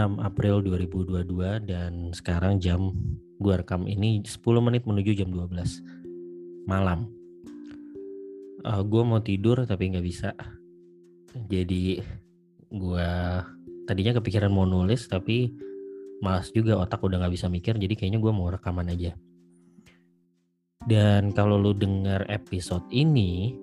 April 2022 dan sekarang jam gua rekam ini 10 menit menuju jam 12 malam. Uh, gua mau tidur tapi nggak bisa. Jadi gua tadinya kepikiran mau nulis tapi malas juga otak udah nggak bisa mikir jadi kayaknya gua mau rekaman aja. Dan kalau lu denger episode ini,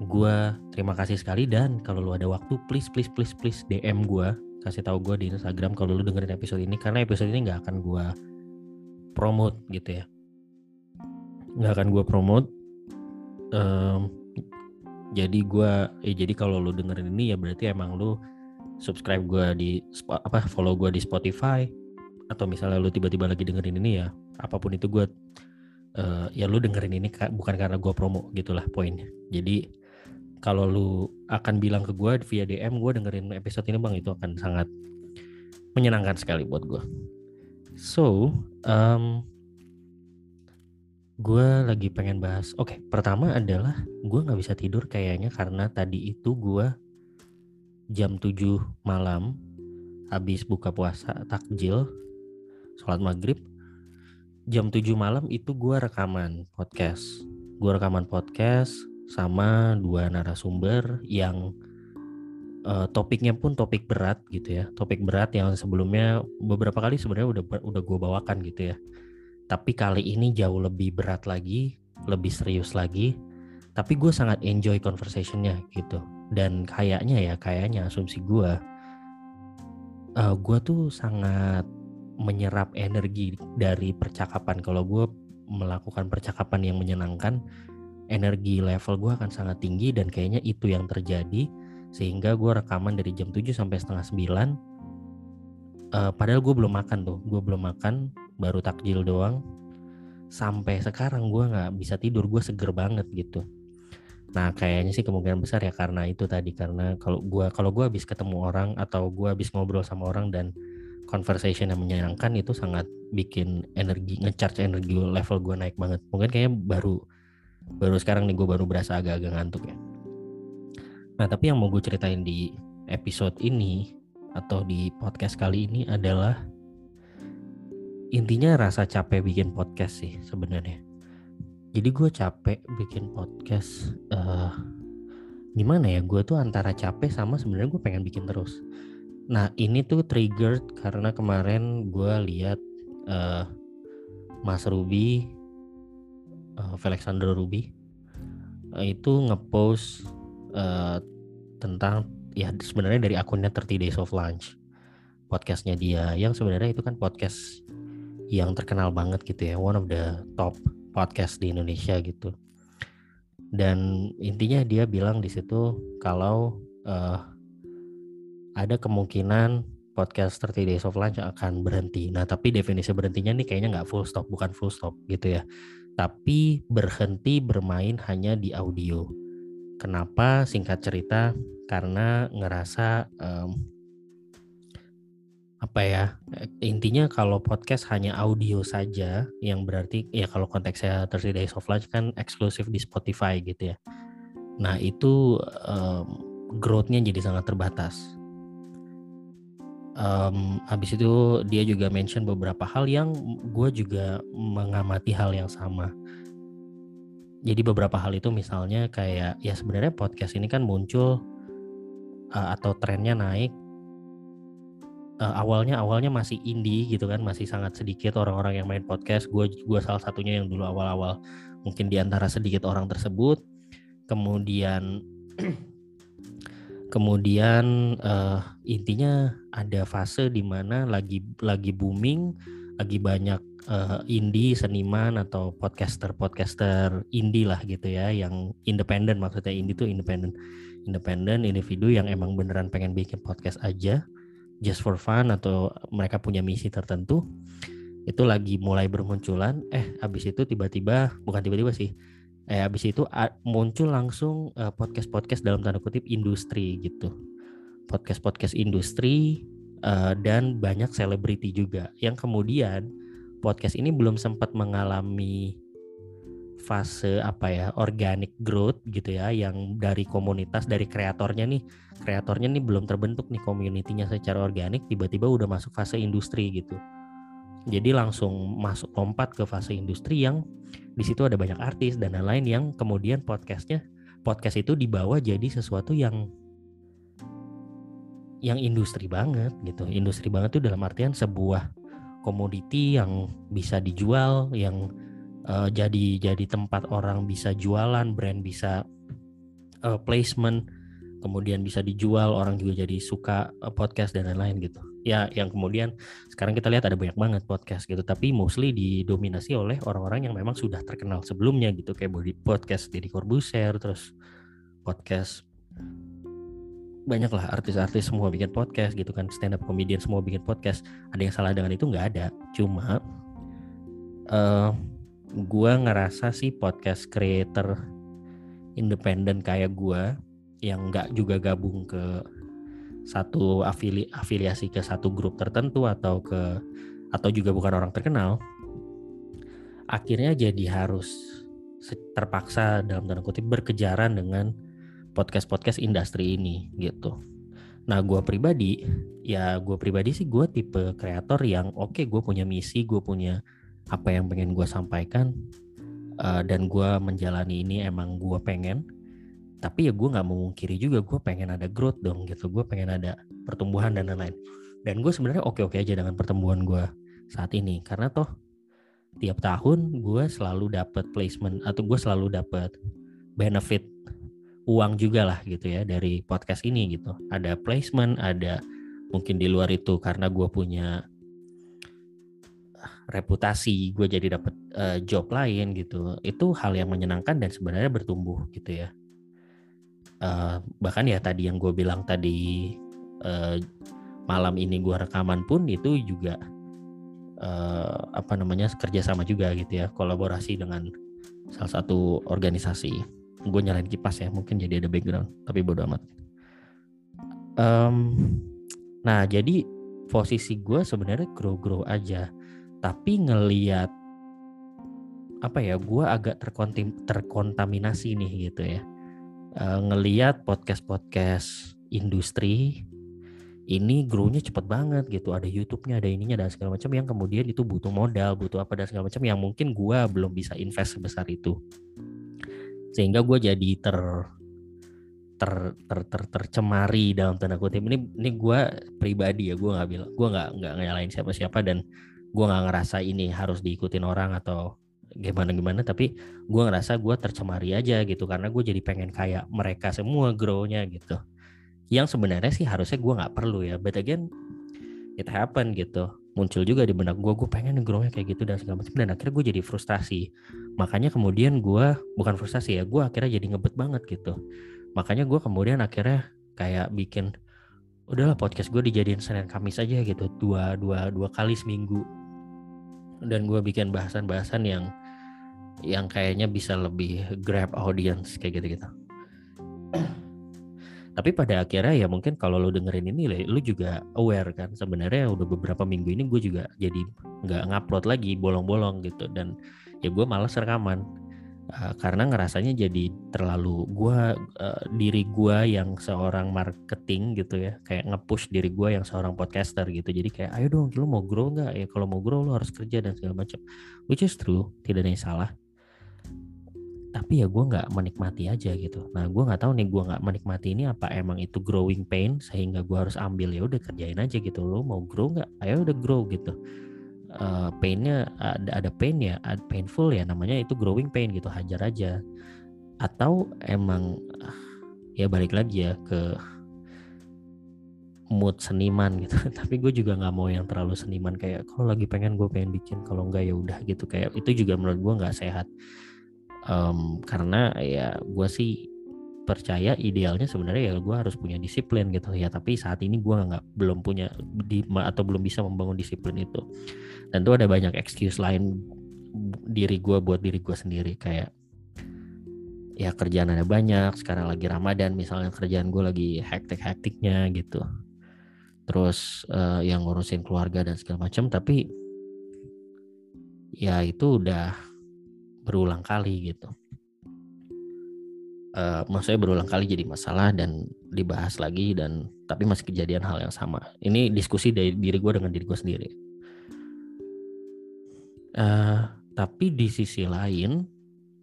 gue terima kasih sekali dan kalau lu ada waktu please please please please DM gue kasih tahu gue di Instagram kalau lu dengerin episode ini karena episode ini nggak akan gue promote gitu ya. Nggak akan gue promote. Um, jadi gue eh, jadi kalau lu dengerin ini ya berarti emang lu subscribe gue di apa follow gue di Spotify atau misalnya lu tiba-tiba lagi dengerin ini ya apa pun itu gue uh, ya lu dengerin ini bukan karena gue promo gitulah poinnya. Jadi kalau lu akan bilang ke gue via DM gue dengerin episode ini bang. Itu akan sangat menyenangkan sekali buat gue so um, gue lagi pengen bahas oke okay, pertama adalah gue nggak bisa tidur kayaknya karena tadi itu gue jam 7 malam habis buka puasa takjil sholat maghrib. Jam 7 malam itu gue rekaman podcast. Gue rekaman podcast sama dua narasumber yang uh, topiknya pun topik berat gitu ya. Topik berat yang sebelumnya beberapa kali sebenarnya udah udah gue bawakan gitu ya. Tapi kali ini jauh lebih berat lagi lebih serius lagi. Tapi gue sangat enjoy conversationnya gitu. Dan kayaknya ya kayaknya asumsi gue uh, gue tuh sangat menyerap energi dari percakapan. Kalau gue melakukan percakapan yang menyenangkan energi level gue akan sangat tinggi dan kayaknya itu yang terjadi sehingga gue rekaman dari jam 7 sampai setengah 9 uh, padahal gue belum makan tuh gue belum makan baru takjil doang. Sampai sekarang gue nggak bisa tidur gue seger banget gitu. Nah kayaknya sih kemungkinan besar ya karena itu tadi karena kalau gue kalau gue habis ketemu orang atau gue habis ngobrol sama orang dan conversation yang menyenangkan itu sangat bikin energi ngecharge energi level gue naik banget. Mungkin kayaknya baru baru sekarang nih gue baru berasa agak-agak ngantuk ya. Nah tapi yang mau gue ceritain di episode ini atau di podcast kali ini adalah intinya rasa capek bikin podcast sih sebenarnya. Jadi gue capek bikin podcast uh, gimana ya gue tuh antara capek sama sebenarnya gue pengen bikin terus. Nah ini tuh triggered karena kemarin gue lihat uh, Mas Ruby uh, Alexander Ruby uh, itu ngepost uh, tentang ya sebenarnya dari akunnya 30 Days of Lunch. Podcastnya dia yang sebenarnya itu kan podcast yang terkenal banget gitu ya one of the top podcast di Indonesia gitu. Dan intinya dia bilang di situ kalau uh, ada kemungkinan podcast 30 Days of Lunch akan berhenti. Nah tapi definisi berhentinya nih kayaknya nggak full stop, bukan full stop gitu ya tapi berhenti bermain hanya di audio. Kenapa? Singkat cerita, karena ngerasa um, apa ya intinya kalau podcast hanya audio saja yang berarti ya kalau konteksnya 30 Days of Lunch kan eksklusif di Spotify gitu ya nah itu um, growth-nya jadi sangat terbatas um, habis itu dia juga mention beberapa hal yang gue juga mengamati hal yang sama. Jadi beberapa hal itu misalnya kayak ya sebenarnya podcast ini kan muncul uh, atau trennya naik uh, awalnya awalnya masih indie gitu kan masih sangat sedikit orang-orang yang main podcast. Gue gue salah satunya yang dulu awal-awal mungkin di antara sedikit orang tersebut. Kemudian kemudian uh, intinya ada fase di mana lagi lagi booming lagi banyak uh, indie seniman atau podcaster podcaster indie lah gitu ya yang independen maksudnya indie itu independen independen individu yang emang beneran pengen bikin podcast aja just for fun atau mereka punya misi tertentu itu lagi mulai bermunculan. Eh habis itu tiba-tiba bukan tiba-tiba sih eh habis itu muncul langsung uh, podcast-podcast dalam tanda kutip industri gitu. Podcast-podcast industri uh, dan banyak selebriti juga. Yang kemudian podcast ini belum sempat mengalami fase apa ya organic growth gitu ya yang dari komunitas dari kreatornya nih. Kreatornya nih belum terbentuk nih community-nya secara organik tiba-tiba udah masuk fase industri gitu jadi langsung masuk lompat ke fase industri yang di situ ada banyak artis dan lain-lain yang kemudian podcastnya podcast itu dibawa jadi sesuatu yang yang industri banget gitu industri banget tuh dalam artian sebuah komoditi yang bisa dijual yang uh, jadi jadi tempat orang bisa jualan, brand bisa uh, placement, kemudian bisa dijual, orang juga jadi suka uh, podcast dan lain-lain gitu. Ya, yang kemudian sekarang kita lihat ada banyak banget podcast gitu, tapi mostly didominasi oleh orang-orang yang memang sudah terkenal sebelumnya gitu, kayak body podcast Deddy Corbuzier, terus podcast banyak lah artis-artis semua bikin podcast gitu kan stand up comedian semua bikin podcast. Ada yang salah dengan itu nggak ada cuma uh, gue ngerasa sih podcast creator independen kayak gue yang nggak juga gabung ke satu afili afiliasi ke satu grup tertentu atau ke atau juga bukan orang terkenal akhirnya jadi harus terpaksa dalam tanda kutip berkejaran dengan podcast-podcast industri ini gitu. Nah gue pribadi ya gue pribadi sih gue tipe kreator yang oke okay, gue punya misi gue punya apa yang pengen gue sampaikan uh, dan gue menjalani ini emang gue pengen tapi ya gue nggak memungkiri juga gue pengen ada growth dong gitu. Gue pengen ada pertumbuhan dan lain-lain. Dan gue sebenarnya oke-oke aja dengan pertumbuhan gue saat ini. Karena toh tiap tahun gue selalu dapat placement atau gue selalu dapat benefit uang juga lah gitu ya dari podcast ini gitu. Ada placement ada mungkin di luar itu karena gue punya reputasi gue jadi dapat uh, job lain gitu. Itu hal yang menyenangkan dan sebenarnya bertumbuh gitu ya uh, bahkan ya tadi yang gue bilang tadi uh, malam ini gue rekaman pun itu juga uh, apa namanya kerjasama juga gitu ya kolaborasi dengan salah satu organisasi. Gue nyalain kipas ya mungkin jadi ada background tapi bodo amat. Um, nah jadi posisi gue sebenarnya grow grow aja tapi ngeliat apa ya gue agak terkontim, terkontaminasi nih gitu ya e, ngeliat podcast podcast industri ini grownya cepet banget gitu. Ada YouTube-nya ada ininya dan segala macam yang kemudian itu butuh modal butuh apa dan segala macam yang mungkin gue belum bisa invest sebesar itu. Sehingga gue jadi ter ter, ter, ter tercemari dalam tanda kutip. Ini ini gue pribadi ya gue nggak bilang gue nggak nggak nyalain siapa siapa dan gue nggak ngerasa ini harus diikutin orang atau gimana gimana tapi gue ngerasa gue tercemari aja gitu karena gue jadi pengen kayak mereka semua grownya gitu. Yang sebenarnya sih harusnya gue nggak perlu ya but again it happen gitu. Muncul juga di benak gue gue pengen grownya kayak gitu dan segala macam dan akhirnya gue jadi frustasi makanya kemudian gue bukan frustasi ya gue akhirnya jadi ngebet banget gitu. Makanya gue kemudian akhirnya kayak bikin udahlah podcast gue dijadiin Senin Kamis aja gitu. Dua dua dua kali seminggu. Dan gue bikin bahasan-bahasan yang yang kayaknya bisa lebih grab audience kayak gitu-gitu. Tapi pada akhirnya ya mungkin kalau lo dengerin ini lo juga aware kan sebenarnya udah beberapa minggu ini gue juga jadi nggak ngupload lagi bolong-bolong gitu. Dan ya gue malas rekaman. Uh, karena ngerasanya jadi terlalu gua uh, diri gua yang seorang marketing gitu ya kayak ngepush diri gua yang seorang podcaster gitu. Jadi kayak ayo dong lu mau grow nggak? Ya kalau mau grow lu harus kerja dan segala macam. Which is true tidak ada yang salah tapi ya gue nggak menikmati aja gitu. Nah gue nggak tahu nih gue nggak menikmati ini apa emang itu growing pain sehingga gue harus ambil ya udah kerjain aja gitu. Lo mau grow nggak? Ayo udah grow gitu. Uh, painnya ada ada pain ya ada painful ya namanya itu growing pain gitu hajar aja. Atau emang ya balik lagi ya ke mood seniman gitu. Tapi gue juga nggak mau yang terlalu seniman kayak kalau lagi pengen gue pengen bikin kalau enggak ya udah gitu. Kayak itu juga menurut gue nggak sehat um, karena ya gue sih percaya idealnya sebenarnya ya gue harus punya disiplin gitu. Ya tapi saat ini gue nggak belum punya di, atau belum bisa membangun disiplin itu. Dan tuh ada banyak excuse lain diri gue buat diri gue sendiri. Kayak ya kerjaan ada banyak sekarang lagi ramadan misalnya kerjaan gue lagi hektik-hektiknya gitu. Terus uh, yang ngurusin keluarga dan segala macam tapi ya itu udah berulang kali gitu uh, maksudnya berulang kali jadi masalah dan dibahas lagi dan tapi masih kejadian hal yang sama. Ini diskusi dari diri gue dengan diri gue sendiri. Uh, tapi di sisi lain,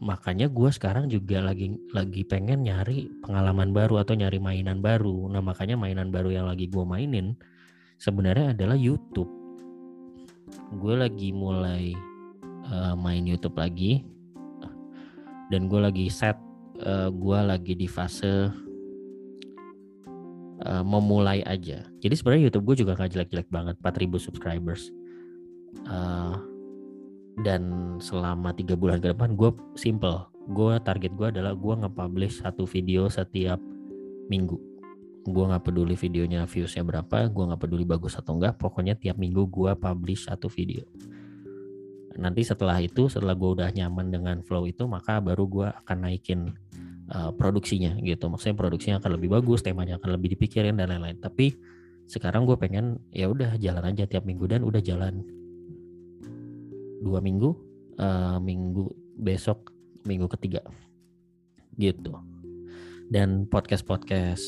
makanya gue sekarang juga lagi lagi pengen nyari pengalaman baru atau nyari mainan baru. Nah makanya mainan baru yang lagi gue mainin sebenarnya adalah YouTube. Gue lagi mulai uh, main YouTube lagi dan gue lagi set uh, eh, gue lagi di fase uh, memulai aja. Jadi sebenarnya YouTube gue juga gak jelek-jelek banget, 4000 subscribers. Uh, dan selama tiga bulan ke depan gue simple. Gue target gue adalah gue nge-publish satu video setiap minggu. Gue nggak peduli videonya viewsnya berapa, gue nggak peduli bagus atau enggak. Pokoknya tiap minggu gue publish satu video nanti setelah itu setelah gue udah nyaman dengan flow itu maka baru gue akan naikin uh, produksinya gitu. Maksudnya produksinya akan lebih bagus temanya akan lebih dipikirin dan lain-lain. Tapi sekarang gue pengen ya udah jalan aja tiap minggu dan udah jalan dua minggu uh, minggu besok minggu ketiga gitu. Dan podcast podcast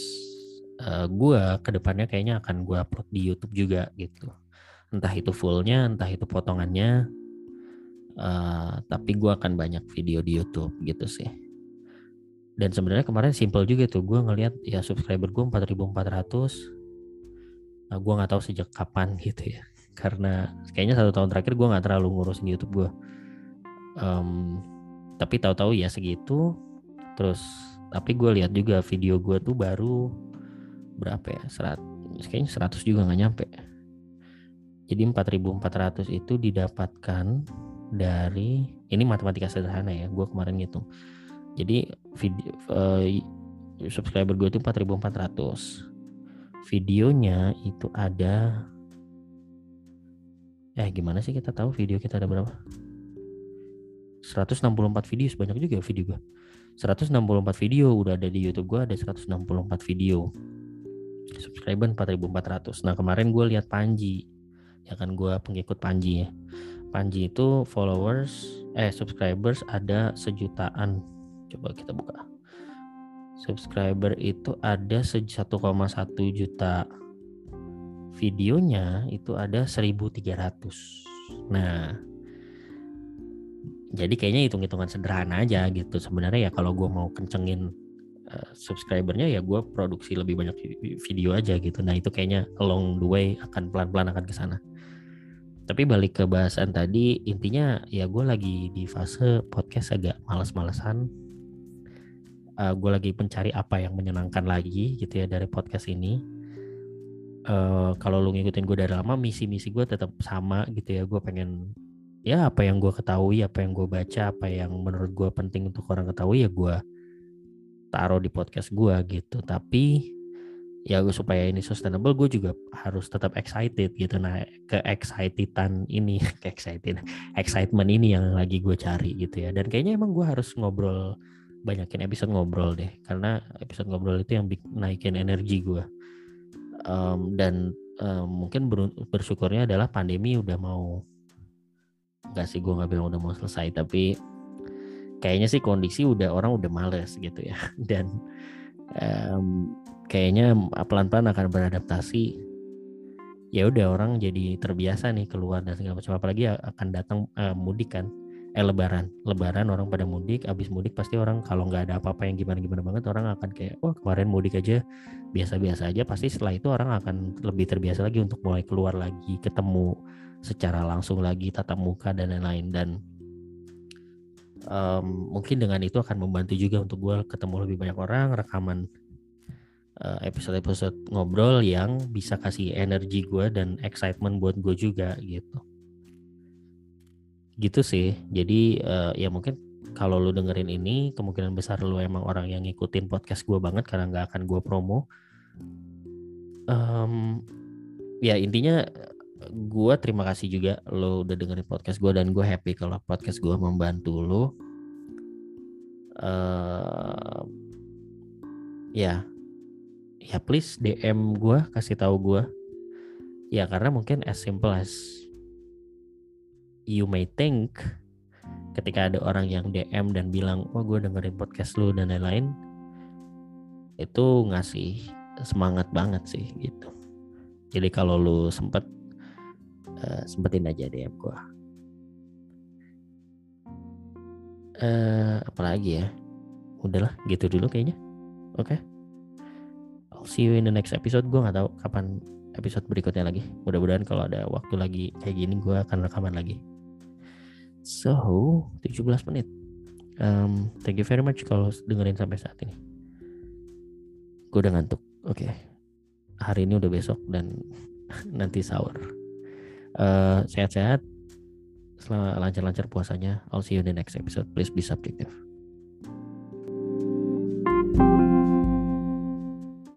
uh, gue ke depannya kayaknya akan gue upload di YouTube juga gitu. Entah itu fullnya entah itu potongannya uh, tapi gue akan banyak video di YouTube gitu sih. Dan sebenarnya kemarin simple juga tuh gue ngelihat ya subscriber gue 4400 nah, gue nggak tahu sejak kapan gitu ya. Karena kayaknya satu tahun terakhir gue nggak terlalu ngurusin YouTube gue um, tapi tahu-tahu ya segitu. Terus tapi gue lihat juga video gue tuh baru berapa ya? Serat kayaknya 100 juga nggak nyampe. Jadi 4400 itu didapatkan dari ini matematika sederhana ya gue kemarin ngitung. Jadi video uh, subscriber gue itu 4400 videonya itu ada eh gimana sih kita tahu video kita ada berapa? 164 video sebanyak juga video gue 164 video udah ada di YouTube gue ada 164 video. Subscriber 4400 nah kemarin gue lihat Panji. Ya kan gue pengikut Panji ya Panji itu followers eh subscribers ada sejutaan. Coba kita buka. Subscriber itu ada 1,1 juta. Videonya itu ada 1300 nah jadi kayaknya hitung-hitungan sederhana aja gitu. Sebenarnya ya kalau gue mau kencengin uh, subscribernya ya gue produksi lebih banyak video aja gitu. Nah itu kayaknya along the way akan pelan-pelan akan ke sana tapi balik ke bahasan tadi intinya ya gue lagi di fase podcast agak males-malesan. Uh, gue lagi mencari apa yang menyenangkan lagi gitu ya dari podcast ini. Uh, kalau lu ngikutin gue dari lama misi-misi gue tetap sama gitu ya. Gue pengen ya apa yang gue ketahui apa yang gue baca apa yang menurut gue penting untuk orang ketahui ya gue taruh di podcast gue gitu. Tapi ya supaya ini sustainable gue juga harus tetap excited gitu. Nah ke excitedan ini ke excited excitement ini yang lagi gue cari gitu ya. Dan kayaknya emang gue harus ngobrol banyakin episode ngobrol deh. Karena episode ngobrol itu yang naikin energi gue um, dan um, mungkin bersyukurnya adalah pandemi udah mau Gak sih gue nggak bilang udah mau selesai tapi kayaknya sih kondisi udah orang udah males gitu ya. Dan um, kayaknya pelan-pelan akan beradaptasi. Ya udah orang jadi terbiasa nih keluar dan segala macam. Apalagi akan datang uh, mudik kan. Eh lebaran. Lebaran orang pada mudik abis mudik pasti orang kalau nggak ada apa-apa yang gimana gimana banget orang akan kayak oh kemarin mudik aja biasa-biasa aja. Pasti setelah itu orang akan lebih terbiasa lagi untuk mulai keluar lagi ketemu secara langsung lagi tatap muka dan lain-lain. Dan um, mungkin dengan itu akan membantu juga untuk gue ketemu lebih banyak orang rekaman episode-episode ngobrol yang bisa kasih energi gue dan excitement buat gue juga gitu. Gitu sih. Jadi uh, ya mungkin kalau lu dengerin ini kemungkinan besar lu emang orang yang ngikutin podcast gue banget karena nggak akan gue promo. Um, ya intinya gue terima kasih juga lo udah dengerin podcast gue dan gue happy kalau podcast gue membantu lo uh, ya ya please DM gue kasih tahu gue ya karena mungkin as simple as you may think ketika ada orang yang DM dan bilang wah gue dengerin podcast lu dan lain-lain itu ngasih semangat banget sih gitu. Jadi kalau lu sempet uh, sempetin aja DM gue uh, apalagi ya? Udahlah gitu dulu kayaknya. Oke? okay? See you in the next episode gue nggak tahu kapan episode berikutnya lagi. Mudah-mudahan kalau ada waktu lagi kayak gini gue akan rekaman lagi. So, 17 menit. Um, thank you very much kalau dengerin sampai saat ini. Gue udah ngantuk. Oke. Okay. Hari ini udah besok dan nanti sahur. Uh, sehat-sehat. Selamat lancar-lancar puasanya. I'll see you in the next episode. Please be subjective.